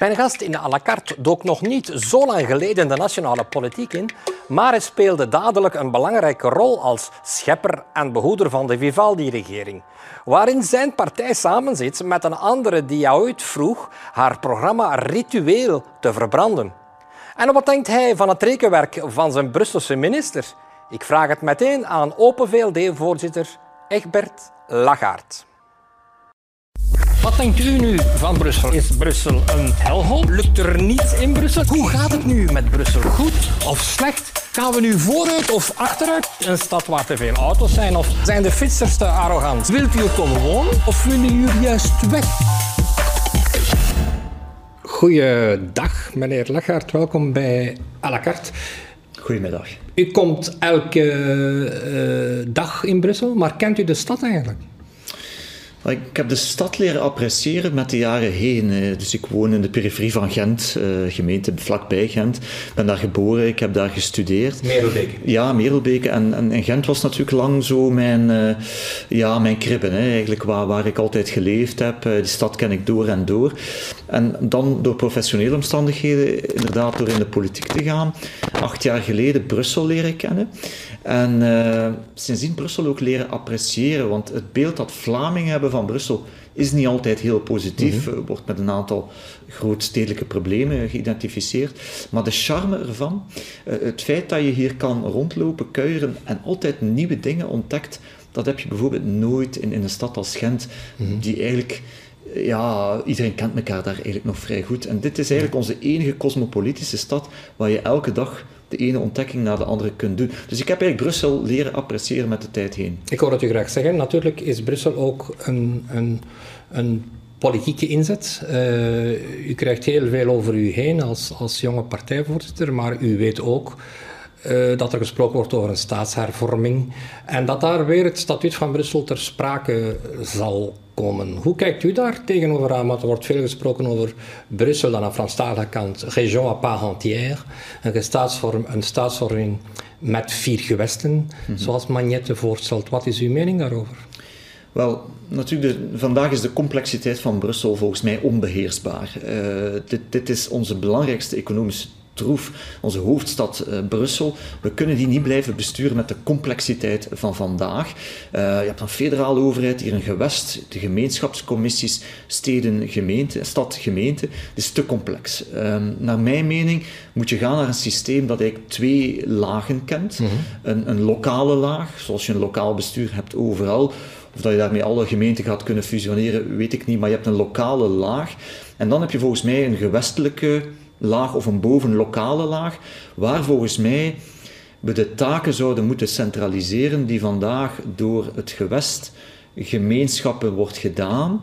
Mijn gast in de à la carte dook nog niet zo lang geleden de nationale politiek in, maar hij speelde dadelijk een belangrijke rol als schepper en behoeder van de Vivaldi-regering, waarin zijn partij samenzit met een andere die ooit vroeg haar programma ritueel te verbranden. En wat denkt hij van het rekenwerk van zijn Brusselse minister? Ik vraag het meteen aan Open VLD-voorzitter Egbert Lagarde. Wat denkt u nu van Brussel? Is Brussel een helhol? Lukt er niets in Brussel? Hoe gaat het nu met Brussel? Goed of slecht? Gaan we nu vooruit of achteruit? Een stad waar te veel auto's zijn? Of zijn de fietsers te arrogant? Wilt u komen wonen of willen jullie juist weg? Goeiedag, meneer Lachaert. Welkom bij à la carte. Goedemiddag. U komt elke uh, dag in Brussel, maar kent u de stad eigenlijk? Ik heb de stad leren appreciëren met de jaren heen. Eh, dus ik woon in de periferie van Gent, eh, gemeente vlakbij Gent. Ik ben daar geboren, ik heb daar gestudeerd. Merelbeke? Ja, Merelbeke. En, en, en, Gent was natuurlijk lang zo mijn, uh, ja, mijn kribben. Hè. Eigenlijk waar, waar ik altijd geleefd heb. die stad ken ik door en door. En dan door professionele omstandigheden, inderdaad door in de politiek te gaan. Acht jaar geleden Brussel leren kennen. En uh, sindsdien Brussel ook leren appreciëren, want het beeld dat Vlamingen hebben van Brussel is niet altijd heel positief, mm wordt met een aantal grootstedelijke problemen geïdentificeerd. Maar de charme ervan, uh, het feit dat je hier kan rondlopen, kuieren en altijd nieuwe dingen ontdekt, dat heb je bijvoorbeeld nooit in, in een stad als Gent, mhm. die eigenlijk ja, iedereen kent elkaar daar eigenlijk nog vrij goed. En dit is eigenlijk onze enige cosmopolitische stad waar je elke dag de ene ontdekking naar de andere kunt doen. Dus ik heb eigenlijk Brussel leren appreciëren met de tijd heen. Ik hoor het u graag zeggen. Natuurlijk is Brussel ook een, een, een politieke inzet. Uh, u krijgt heel veel over u heen als, als jonge partijvoorzitter, maar u weet ook uh, dat er gesproken wordt over een staatshervorming en dat daar weer het statuut van Brussel ter sprake zal komen. Hoe kijkt u daar tegenover aan? Want er wordt veel gesproken over Brussel aan de Franstalige kant, région à part entière, een staatsvorm, een staatsvorming met vier gewesten, mm zoals Magnette voorstelt. Wat is uw mening daarover? Wel, natuurlijk, de, vandaag is de complexiteit van Brussel volgens mij onbeheersbaar. Uh, dit, dit, is onze belangrijkste economische troef, onze hoofdstad uh, Brussel. We kunnen die niet blijven besturen met de complexiteit van vandaag. Uh, je hebt een federale overheid, hier een gewest, de gemeenschapscommissies, steden, gemeente, stad, gemeente. Het is te complex. Uh, naar mijn mening moet je gaan naar een systeem dat eigenlijk twee lagen kent. Mhm. een, een lokale laag, zoals je een lokaal bestuur hebt overal. Of dat je daarmee alle gemeenten gaat kunnen fusioneren, weet ik niet. Maar je hebt een lokale laag. En dan heb je volgens mij een gewestelijke laag of een bovenlokale laag, waar volgens mij we de taken zouden moeten centraliseren die vandaag door het gewest gemeenschappen wordt gedaan,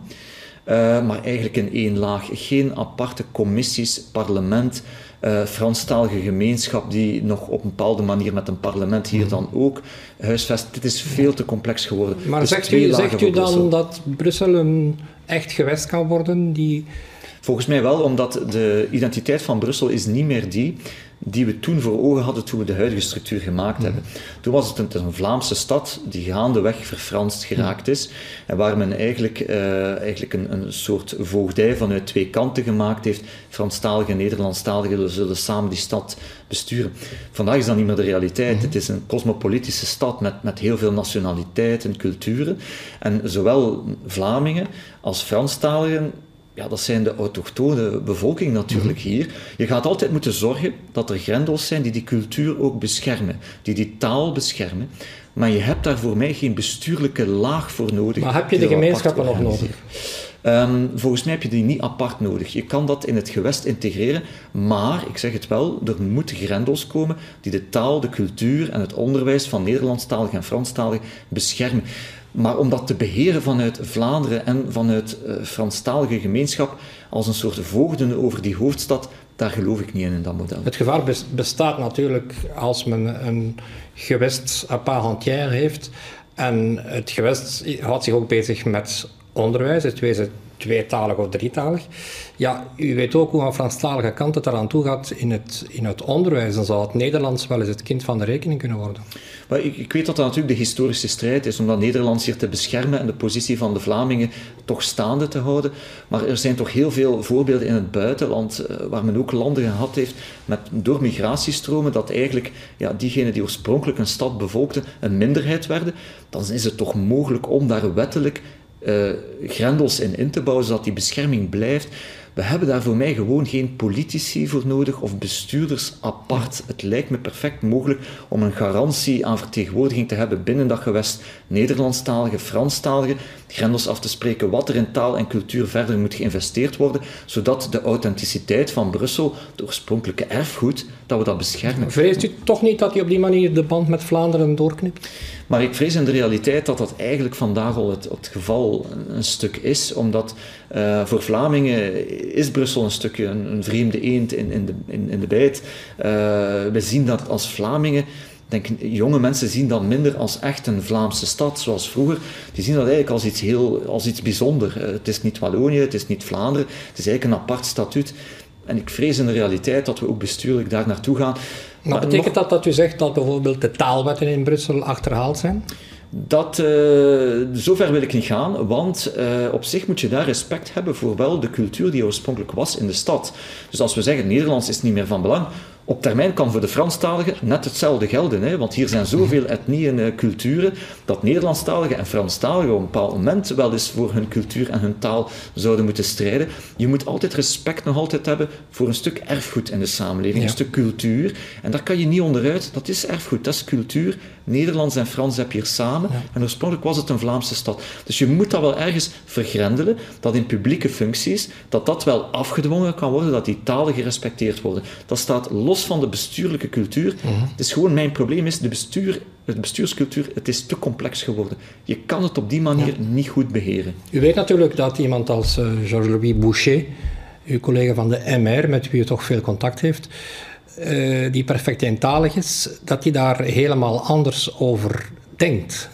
uh, maar eigenlijk in één laag. Geen aparte commissies, parlement, uh, Franstalige gemeenschap die nog op een bepaalde manier met een parlement hier mhm. dan ook huisvest. Dit is veel te complex geworden. Maar dus zegt u, zegt u dan dat Brussel een echt gewest kan worden die Volgens mij wel, omdat de identiteit van Brussel is niet meer die die we toen voor ogen hadden toen we de huidige structuur gemaakt mhm. hebben. Toen was het een, een, Vlaamse stad die gaandeweg verfranst geraakt is en waar men eigenlijk, uh, eigenlijk een, een soort voogdij vanuit twee kanten gemaakt heeft. Franstaligen en Nederlandstaligen zullen samen die stad besturen. Vandaag is dat niet meer de realiteit. Mhm. Het is een cosmopolitische stad met, met heel veel nationaliteiten en culturen. En zowel Vlamingen als Franstaligen ja, dat zijn de autochtone bevolking natuurlijk mhm. hier. Je gaat altijd moeten zorgen dat er grendels zijn die die cultuur ook beschermen, die die taal beschermen. Maar je hebt daar voor mij geen bestuurlijke laag voor nodig. Maar heb je de gemeenschappen nog nodig? Um, volgens mij heb je die niet apart nodig. Je kan dat in het gewest integreren, maar ik zeg het wel, er moeten grendels komen die de taal, de cultuur en het onderwijs van Nederlandstalig en Franstalig beschermen. Maar om dat te beheren vanuit Vlaanderen en vanuit uh, Franstalige gemeenschap als een soort voogden over die hoofdstad, daar geloof ik niet in, in dat model. Het gevaar bestaat natuurlijk als men een gewest à part entière heeft. En het gewest houdt zich ook bezig met onderwijs. Het tweetalig of drietalig. Ja, u weet ook hoe aan Franstalige kant het eraan toe gaat in het, in het onderwijs. Dan zou het Nederlands wel eens het kind van de rekening kunnen worden. Maar ik, ik weet dat dat natuurlijk de historische strijd is om dat Nederlands hier te beschermen en de positie van de Vlamingen toch staande te houden. Maar er zijn toch heel veel voorbeelden in het buitenland eh, waar men ook landen gehad heeft met, door migratiestromen dat eigenlijk ja, diegenen die oorspronkelijk een stad bevolkten een minderheid werden. Dan is het toch mogelijk om daar wettelijk uh, grendels in in te bouwen, zodat die bescherming blijft. We hebben daar voor mij gewoon geen politici voor nodig of bestuurders apart. Het lijkt me perfect mogelijk om een garantie aan vertegenwoordiging te hebben binnen dat gewest Nederlandstalige, Franstalige, grendels af te spreken wat er in taal en cultuur verder moet geïnvesteerd worden, zodat de authenticiteit van Brussel, het oorspronkelijke erfgoed, dat we dat beschermen. Vreest u toch niet dat hij op die manier de band met Vlaanderen doorknipt? Maar ik vrees in de realiteit dat dat eigenlijk vandaag al het, het geval een, stuk is, omdat uh, voor Vlamingen is Brussel een stukje een, een vreemde eend in, in, de, in, in de bijt. Uh, we zien dat als Vlamingen denk, jonge mensen zien dat minder als echt een Vlaamse stad, zoals vroeger. Die zien dat eigenlijk als iets, heel, als iets bijzonders. Eh, het is niet Wallonië, het is niet Vlaanderen, het is eigenlijk een apart statuut. En ik vrees in de realiteit dat we ook bestuurlijk daar naartoe gaan. Maar, betekent dat dat u zegt dat bijvoorbeeld de taalwetten in Brussel achterhaald zijn? Dat, uh, zover wil ik niet gaan, want uh, op zich moet je daar respect hebben voor wel de cultuur die oorspronkelijk was in de stad. Dus als we zeggen Nederlands is niet meer van belang, op termijn kan voor de Franstaligen net hetzelfde gelden. Hè? Want hier zijn zoveel etnieën en culturen dat Nederlandstaligen en Franstaligen op een bepaald moment wel eens voor hun cultuur en hun taal zouden moeten strijden. Je moet altijd respect nog altijd hebben voor een stuk erfgoed in de samenleving, een stuk cultuur. En daar kan je niet onderuit. Dat is erfgoed, dat is cultuur. Nederlands en Frans heb je hier samen. En oorspronkelijk was het een Vlaamse stad. Dus je moet dat wel ergens vergrendelen, dat in publieke functies, dat dat wel afgedwongen kan worden, dat die talen gerespecteerd worden. Dat staat los van de bestuurlijke cultuur. Mhm. Het is gewoon, mijn probleem is, de bestuur, de bestuurscultuur, het is te complex geworden. Je kan het op die manier niet goed beheren. U weet natuurlijk dat iemand als uh, Georges-Louis Boucher, uw collega van de MR, met wie u toch veel contact heeft, uh, die perfect eentalig is, dat hij daar helemaal anders over denkt.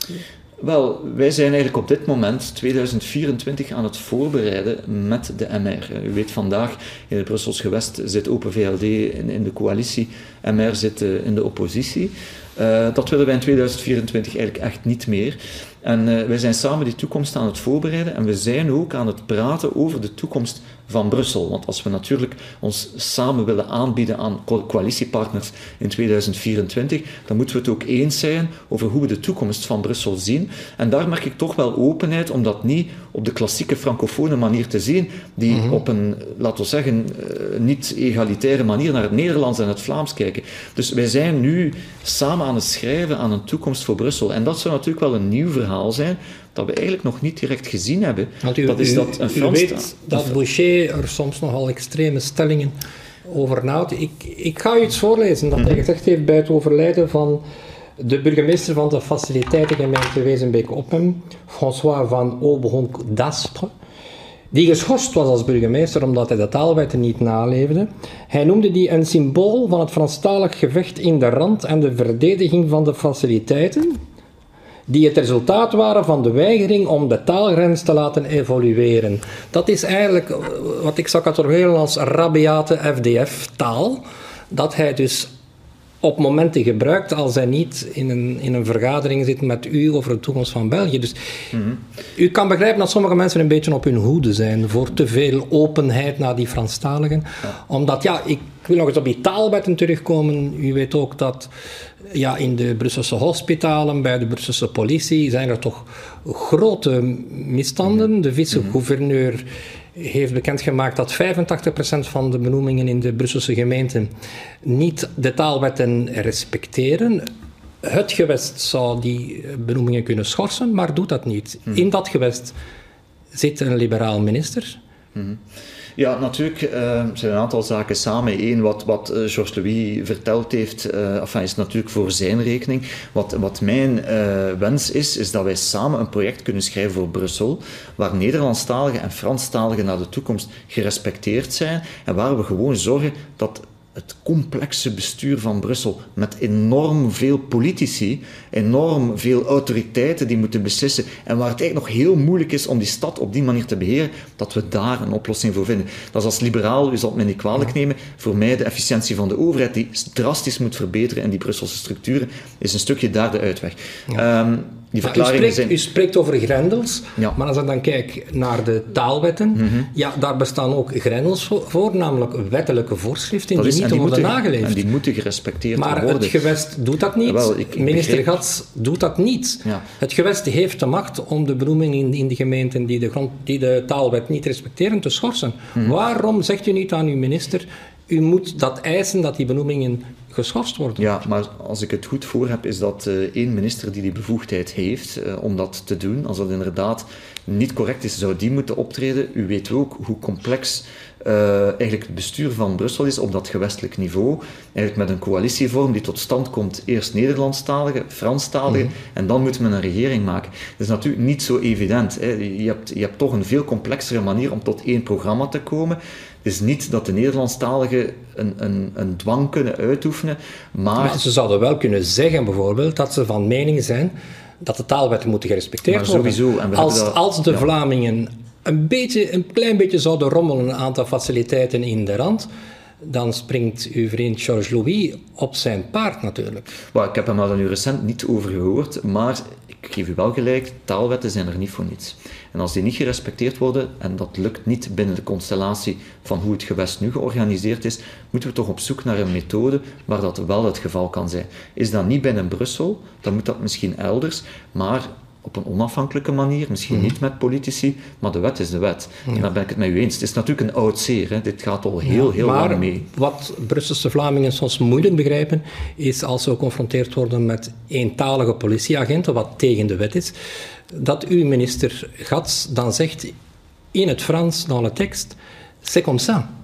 Wel, wij zijn eigenlijk op dit moment, 2024, aan het voorbereiden met de MR. U weet, vandaag in het Brussels gewest zit Open VLD in, in de coalitie, MR zit uh, in de oppositie. Uh, dat willen wij in 2024 eigenlijk echt niet meer. En wij zijn samen die toekomst aan het voorbereiden en we zijn ook aan het praten over de toekomst van Brussel. Want als we natuurlijk ons samen willen aanbieden aan coalitiepartners in 2024, dan moeten we het ook eens zijn over hoe we de toekomst van Brussel zien. En daar merk ik toch wel openheid om dat niet op de klassieke francofone manier te zien, die mhm. op een, laten we zeggen, eh, niet egalitaire manier naar het Nederlands en het Vlaams kijken. Dus wij zijn nu samen aan het schrijven aan een toekomst voor Brussel. En dat zou natuurlijk wel een nieuw verhaal zijn, dat we eigenlijk nog niet direct gezien hebben. U, dat is dat een Frans... weet dat Boucher er soms nogal extreme stellingen over nahoudt. Ik, ik ga u iets voorlezen dat hij mhm. gezegd heeft bij het overlijden van de burgemeester van de faciliteitengemeente Wezenbeek-Oppem, François van Aubronc d'Astre, die geschorst was als burgemeester omdat hij de taalwetten niet naleefde. Hij noemde die een symbool van het Franstalig gevecht in de rand en de verdediging van de faciliteiten, die het resultaat waren van de weigering om de taalgrens te laten evolueren. Dat is eigenlijk wat ik zou categoriseren als rabiate FDF-taal, dat hij dus op momenten gebruikt als hij niet in een, in een vergadering zit met u over de toekomst van België. Dus mhm. u kan begrijpen dat sommige mensen een beetje op hun hoede zijn voor te veel openheid naar die Franstaligen. Omdat, ja, ik wil nog eens op die taalwetten terugkomen. U weet ook dat ja, in de Brusselse hospitalen, bij de Brusselse politie, zijn er toch grote misstanden. De vice-gouverneur heeft bekendgemaakt dat 85% van de benoemingen in de Brusselse gemeenten niet de taalwetten respecteren. Het gewest zou die benoemingen kunnen schorsen, maar doet dat niet. Mhm. In dat gewest zit een liberaal minister. Mm ja, natuurlijk uh, zijn een aantal zaken samen. Eén, wat, wat uh, Georges Louis verteld heeft, uh, enfin, is natuurlijk voor zijn rekening. Wat, wat mijn wens is, is dat wij samen een project kunnen schrijven voor Brussel, waar Nederlandstaligen en Franstaligen naar de toekomst gerespecteerd zijn en waar we gewoon zorgen dat het complexe bestuur van Brussel met enorm veel politici, enorm veel autoriteiten die moeten beslissen en waar het eigenlijk nog heel moeilijk is om die stad op die manier te beheren, dat we daar een oplossing voor vinden. Dat is als liberaal, u zal het mij niet kwalijk nemen, voor mij de efficiëntie van de overheid die drastisch moet verbeteren en die Brusselse structuren is een stukje daar de uitweg. Ehm, die verklaringen u, spreekt, zijn... u spreekt over grendels, ja. maar als ik dan kijk naar de taalwetten, mhm. ja, daar bestaan ook grendels voor, namelijk wettelijke voorschriften die niet worden nageleefd. En die moeten gerespecteerd maar worden. Maar het gewest doet dat niet. Wel, ik, Minister. Gats doet dat niet. Ja. Het gewest heeft de macht om de benoeming in, in de gemeenten die de, grond, die de taalwet niet respecteren te schorsen. Mhm. Waarom zegt u niet aan uw minister, u moet dat eisen dat die benoemingen geschorst worden. Ja, maar als ik het goed voor heb, is dat uh, één minister die die bevoegdheid heeft uh, om dat te doen. Als dat inderdaad niet correct is, zou die moeten optreden. U weet ook hoe complex uh, eigenlijk het bestuur van Brussel is op dat gewestelijk niveau. Eigenlijk met een coalitievorm die tot stand komt, eerst Nederlandstalige, Franstalige, mm en dan moet men een regering maken. Dat is natuurlijk niet zo evident. Hè. Je, hebt, je hebt toch een veel complexere manier om tot één programma te komen. Is niet dat de Nederlandstaligen een, een, een dwang kunnen uitoefenen, maar... maar... Ze zouden wel kunnen zeggen bijvoorbeeld dat ze van mening zijn dat de taalwetten moeten gerespecteerd worden. Sowieso. En als, dat, als de Vlamingen een, beetje, een klein beetje zouden rommelen een aantal faciliteiten in de rand, dan springt uw vriend Georges Louis op zijn paard natuurlijk. Well, ik heb hem daar nu recent niet over gehoord, maar ik geef u wel gelijk, taalwetten zijn er niet voor niets. En als die niet gerespecteerd worden, en dat lukt niet binnen de constellatie van hoe het gewest nu georganiseerd is, moeten we toch op zoek naar een methode waar dat wel het geval kan zijn. Is dat niet binnen Brussel, dan moet dat misschien elders, maar op een onafhankelijke manier, misschien mhm. niet met politici, maar de wet is de wet. En daar ben ik het met u eens. Het is natuurlijk een oud zeer, hè. dit gaat al heel, heel lang mee. Wat Brusselse Vlamingen soms moeilijk begrijpen, is als ze geconfronteerd worden met eentalige politieagenten, wat tegen de wet is, dat uw minister Gats dan zegt in het Frans, dans de tekst, c'est comme ça.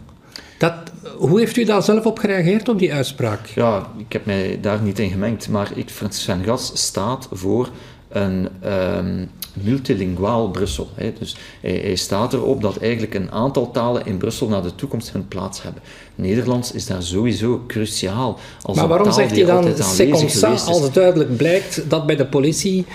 Dat, hoe heeft u daar zelf op gereageerd, op die uitspraak? Ja, ik heb mij daar niet in gemengd, maar ik, Sven Gats staat voor een um, multilinguaal Brussel. Hè. Dus hij, hij, staat erop dat eigenlijk een aantal talen in Brussel naar de toekomst hun plaats hebben. Nederlands is daar sowieso cruciaal. Als maar waarom zegt hij dan c'est als het duidelijk blijkt dat bij de politie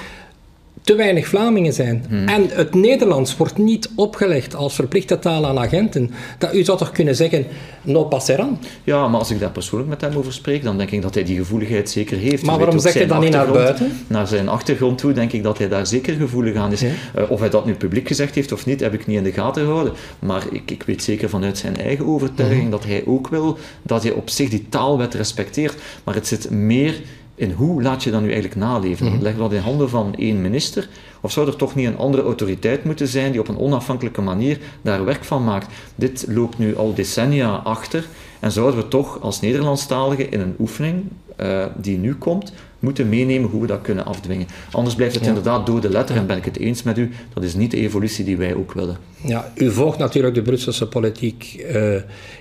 te weinig Vlamingen zijn. Hmm. En het Nederlands wordt niet opgelegd als verplichte taal aan agenten. Dat, u zou toch kunnen zeggen, no passeran? Ja, maar als ik daar persoonlijk met hem over spreek, dan denk ik dat hij die gevoeligheid zeker heeft. Maar waarom zegt hij dan niet naar buiten? Naar zijn achtergrond toe denk ik dat hij daar zeker gevoelig aan is. Eh, of hij dat nu publiek gezegd heeft of niet, heb ik niet in de gaten gehouden. Maar ik, ik weet zeker vanuit zijn eigen overtuiging mhm. dat hij ook wil dat hij op zich die taalwet respecteert. Maar het zit meer en hoe laat je dat nu eigenlijk naleven? Mm -hmm. Leg dat in handen van één minister? Of zou er toch niet een andere autoriteit moeten zijn die op een onafhankelijke manier daar werk van maakt? Dit loopt nu al decennia achter en zouden we toch als Nederlandstaligen in een oefening uh, die nu komt, moeten meenemen hoe we dat kunnen afdwingen. Anders blijft het inderdaad door de letter en ben ik het eens met u, dat is niet de evolutie die wij ook willen. Ja, u volgt natuurlijk de Brusselse politiek uh,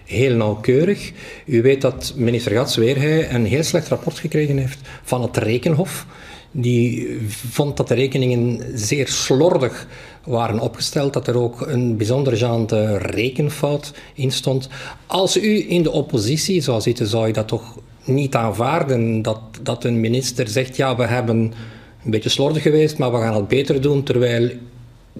heel nauwkeurig. U weet dat minister Gats hij een heel slecht rapport gekregen heeft van het Rekenhof. Die vond dat de rekeningen zeer slordig waren opgesteld, dat er ook een bijzonder gênante rekenfout in stond. Als u in de oppositie zou zitten, zou je dat toch niet aanvaarden dat, dat een minister zegt: ja, we hebben een beetje slordig geweest, maar we gaan het beter doen, terwijl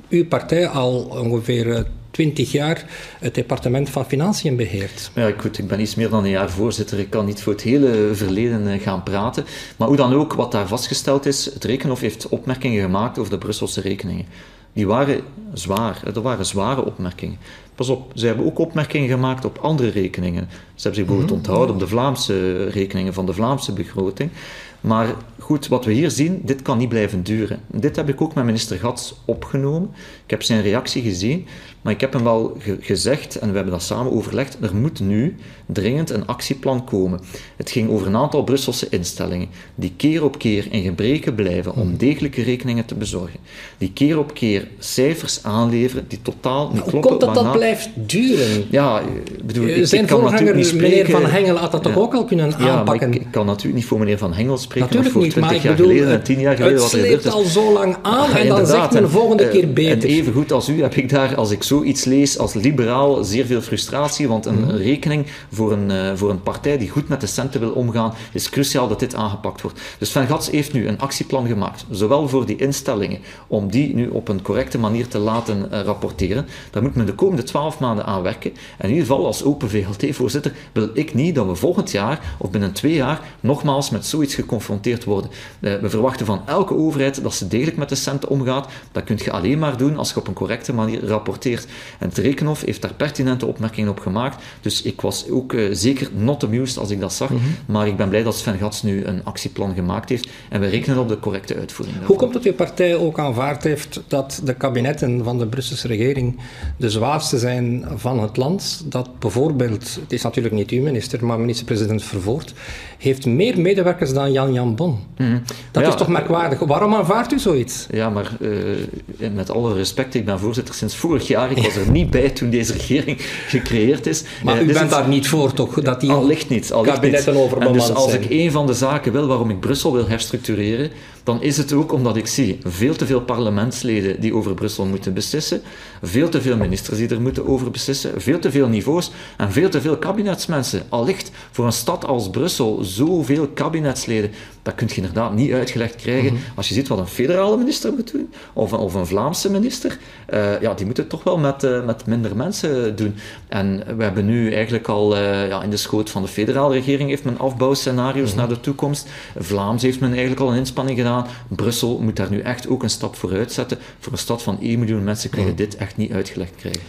uw partij al ongeveer 20 eh, jaar het departement van Financiën beheert. Ja, goed, ik ben iets meer dan een jaar voorzitter. Ik kan niet voor het hele verleden eh, gaan praten. Maar hoe dan ook, wat daar vastgesteld is, het Rekenhof heeft opmerkingen gemaakt over de Brusselse rekeningen. Die waren zwaar, dat waren zware opmerkingen. Pas op, ze hebben ook opmerkingen gemaakt op andere rekeningen. Ze hebben zich bijvoorbeeld mhm. onthouden op de Vlaamse rekeningen van de Vlaamse begroting. Maar goed, wat we hier zien, dit kan niet blijven duren. Dit heb ik ook met minister Gats opgenomen. Ik heb zijn reactie gezien, maar ik heb hem wel gezegd, en we hebben dat samen overlegd, er moet nu dringend een actieplan komen. Het ging over een aantal Brusselse instellingen, die keer op keer in gebreken blijven om hmm. degelijke rekeningen te bezorgen. Die keer op keer cijfers aanleveren die totaal niet kloppen. Hoe komt dat dat blijft duren? Ja, bedoel, ik, Zijn ik kan natuurlijk niet spreken... meneer Van Hengel had dat toch ook al kunnen aanpakken? Ik, ik, kan natuurlijk niet voor meneer Van Hengel spreken Natuurlijk voor niet, 20 maar jaar ik bedoel, geleden en 10 jaar geleden het sleept al zo lang aan en dan Inderdaad, zegt men en, volgende eh, keer beter. En even goed als u heb ik daar, als ik zoiets lees als liberaal, zeer veel frustratie, want een Mhm. rekening voor een, eh, voor een partij die goed met de centen wil omgaan, is cruciaal dat dit aangepakt wordt. Dus Van Gats heeft nu een actieplan gemaakt, zowel voor die instellingen, om die nu op een correcte manier te laten eh, rapporteren. Daar moet men de komende twaalf maanden aan werken. En in ieder geval, als Open VLT-voorzitter, wil ik niet dat we volgend jaar of binnen twee jaar nogmaals met zoiets geconfronteerd worden. Eh, we verwachten van elke overheid dat ze degelijk met de centen omgaat. Dat kun je alleen maar doen als op een correcte manier rapporteert. En het Rekenhof heeft daar pertinente opmerkingen op gemaakt. Dus ik was ook eh, zeker not amused als ik dat zag. Mhm. Maar ik ben blij dat Sven Gats nu een actieplan gemaakt heeft. En we rekenen op de correcte uitvoering. Hoe daarvan. komt het dat uw partij ook aanvaard heeft dat de kabinetten van de Brusselse regering de zwaarste zijn van het land? Dat bijvoorbeeld, het is natuurlijk niet uw minister, maar minister-president Vervoort, heeft meer medewerkers dan Jan Jan Bon. Dat Mhm. Ja, is toch merkwaardig? Waarom aanvaardt u zoiets? Ja, maar eh, met alle respect, ik ben voorzitter sinds vorig jaar. Ik was er niet bij toen deze regering gecreëerd is. Maar Eh, u dus bent daar niet voor, toch? Dat die kabinetten niet. overbemand En dus als zijn. ik een van de zaken wil waarom ik Brussel wil herstructureren, dan is het ook omdat ik zie veel te veel parlementsleden die over Brussel moeten beslissen, veel te veel ministers die er moeten over beslissen, veel te veel niveaus en veel te veel kabinetsmensen. Allicht voor een stad als Brussel zoveel kabinetsleden, dat kun je inderdaad niet uitgelegd krijgen. Mhm. Als je ziet wat een federale minister moet doen, of, een- of een Vlaamse minister, eh, ja, die moeten het toch wel met, eh, met minder mensen doen. En we hebben nu eigenlijk al eh, ja, in de schoot van de federale regering heeft men afbouwscenario's naar de toekomst. Vlaams heeft men eigenlijk al een inspanning gedaan. Brussel moet daar nu echt ook een stap vooruit zetten. Voor een stad van 1 miljoen mensen kun je dit echt niet uitgelegd krijgen.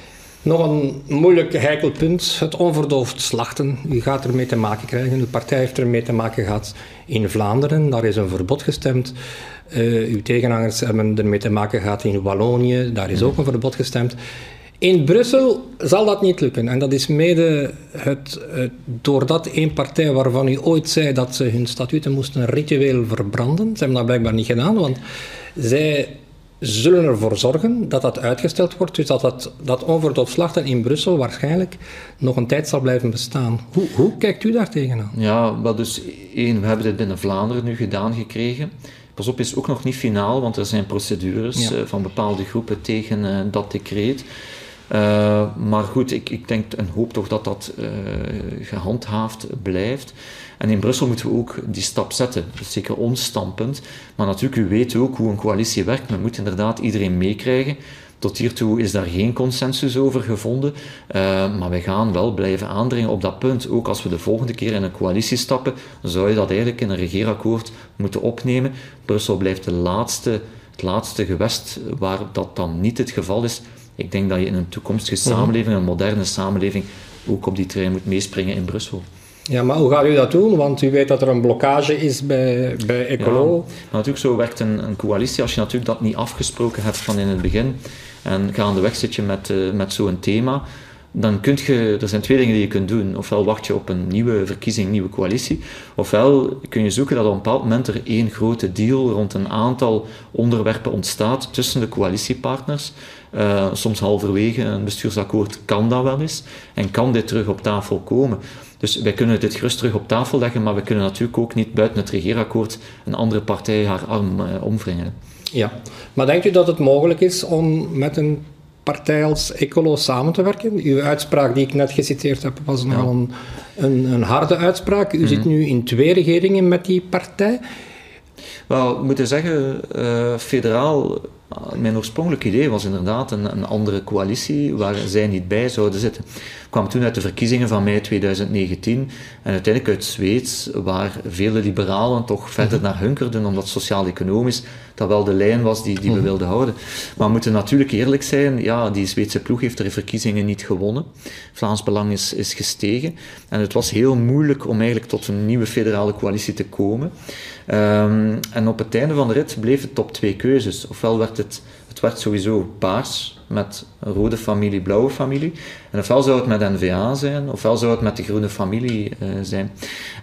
Nog een moeilijk heikel punt, het onverdoofd slachten. U gaat ermee te maken krijgen, uw partij heeft ermee te maken gehad in Vlaanderen, daar is een verbod gestemd. Eh, uw tegenhangers hebben ermee te maken gehad in Wallonië, daar is ook een verbod gestemd. In Brussel zal dat niet lukken. En dat is mede het, het, doordat één partij waarvan u ooit zei dat ze hun statuten moesten ritueel verbranden. Ze hebben dat blijkbaar niet gedaan, want zij zullen ervoor zorgen dat dat uitgesteld wordt. Dus dat dat, dat onverdoofd slachten in Brussel waarschijnlijk nog een tijd zal blijven bestaan. Hoe, hoe kijkt u daar tegenaan? Ja, wel dus één, we hebben dit binnen Vlaanderen nu gedaan gekregen. Pas op, is ook nog niet finaal, want er zijn procedures Ja. eh, van bepaalde groepen tegen eh, dat decreet. Eh, maar goed, ik, ik denk en hoop toch dat dat eh, gehandhaafd blijft. En in Brussel moeten we ook die stap zetten. Dat is zeker ons standpunt. Maar natuurlijk, u weet ook hoe een coalitie werkt. Men moet inderdaad iedereen meekrijgen. Tot hiertoe is daar geen consensus over gevonden. Eh, maar wij gaan wel blijven aandringen op dat punt. Ook als we de volgende keer in een coalitie stappen, zou je dat eigenlijk in een regeerakkoord moeten opnemen. Brussel blijft de laatste, het laatste gewest waar dat dan niet het geval is. Ik denk dat je in een toekomstige samenleving, een moderne samenleving, ook op die trein moet meespringen in Brussel. Ja, maar hoe gaat u dat doen? Want u weet dat er een blokkage is bij, bij Ecolo. Ja, natuurlijk, zo werkt een, een coalitie. Als je natuurlijk dat niet afgesproken hebt van in het begin en gaandeweg zit je met, uh, met zo'n thema, dan kun je, er zijn twee dingen die je kunt doen. Ofwel wacht je op een nieuwe verkiezing, nieuwe coalitie, ofwel kun je zoeken dat op een bepaald moment er één grote deal rond een aantal onderwerpen ontstaat tussen de coalitiepartners. Uh, soms halverwege een bestuursakkoord kan dat wel eens en kan dit terug op tafel komen. Dus wij kunnen dit gerust terug op tafel leggen, maar we kunnen natuurlijk ook niet buiten het regeerakkoord een andere partij haar arm uh, omwringen. Ja, maar denkt u dat het mogelijk is om met een partij als Ecolo samen te werken? Uw uitspraak die ik net geciteerd heb was nogal ja. een, een, een, harde uitspraak. U mm -hmm. zit nu in twee regeringen met die partij. Wel, we moeten zeggen, uh, federaal mijn oorspronkelijke idee was inderdaad een, een, andere coalitie waar zij niet bij zouden zitten. Ik kwam toen uit de verkiezingen van mei 2019 en uiteindelijk uit Zweeds, waar vele liberalen toch verder naar hunkerden, omdat sociaal-economisch dat wel de lijn was die, die we wilden houden. Maar we moeten natuurlijk eerlijk zijn, ja, die Zweedse ploeg heeft de verkiezingen niet gewonnen. Vlaams Belang is, is gestegen en het was heel moeilijk om eigenlijk tot een nieuwe federale coalitie te komen. Um, en op het einde van de rit bleef het op twee keuzes. Ofwel werd het, het werd sowieso paars met rode familie, blauwe familie. En ofwel zou het met N-VA zijn, ofwel zou het met de groene familie uh, zijn.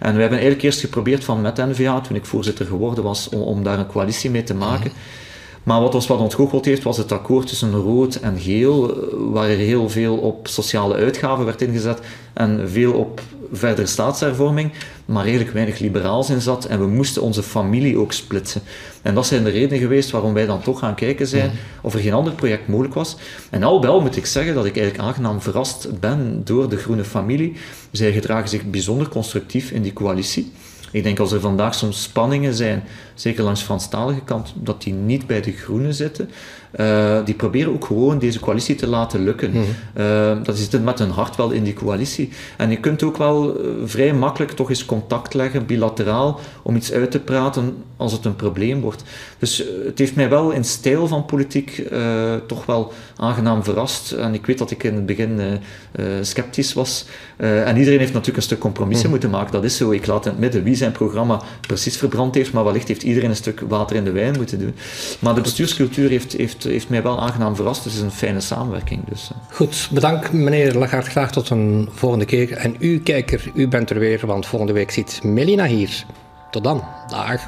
En we hebben eigenlijk eerst geprobeerd van met N-VA, toen ik voorzitter geworden was, om, om daar een coalitie mee te maken. Maar wat ons wat ontgoocheld heeft, was het akkoord tussen rood en geel, waar er heel veel op sociale uitgaven werd ingezet en veel op verdere staatshervorming, maar redelijk weinig liberaals in zat. En we moesten onze familie ook splitsen. En dat zijn de redenen geweest waarom wij dan toch gaan kijken zijn mhm. of er geen ander project mogelijk was. En al wel moet ik zeggen dat ik eigenlijk aangenaam verrast ben door de groene familie. Zij gedragen zich bijzonder constructief in die coalitie. Ik denk als er vandaag soms spanningen zijn, zeker langs de Franstalige kant, dat die niet bij de Groenen zitten. Uh, die proberen ook gewoon deze coalitie te laten lukken. Mm uh, dat zit met hun hart wel in die coalitie. En je kunt ook wel uh, vrij makkelijk toch eens contact leggen, bilateraal, om iets uit te praten als het een probleem wordt. Dus het heeft mij wel in stijl van politiek toch wel aangenaam verrast. En ik weet dat ik in het begin sceptisch was. en iedereen heeft natuurlijk een stuk compromissen mm moeten maken. Dat is zo. Ik laat in het midden wie zijn programma precies verbrand heeft, maar wellicht heeft iedereen een stuk water in de wijn moeten doen. Maar de bestuurscultuur heeft, heeft, heeft mij wel aangenaam verrast. Dus het is een fijne samenwerking. Dus, eh. Goed, bedankt meneer Lagarde. Graag tot een volgende keer. En u, kijker, u bent er weer, want volgende week zit Melina hier. Tot dan. Dag.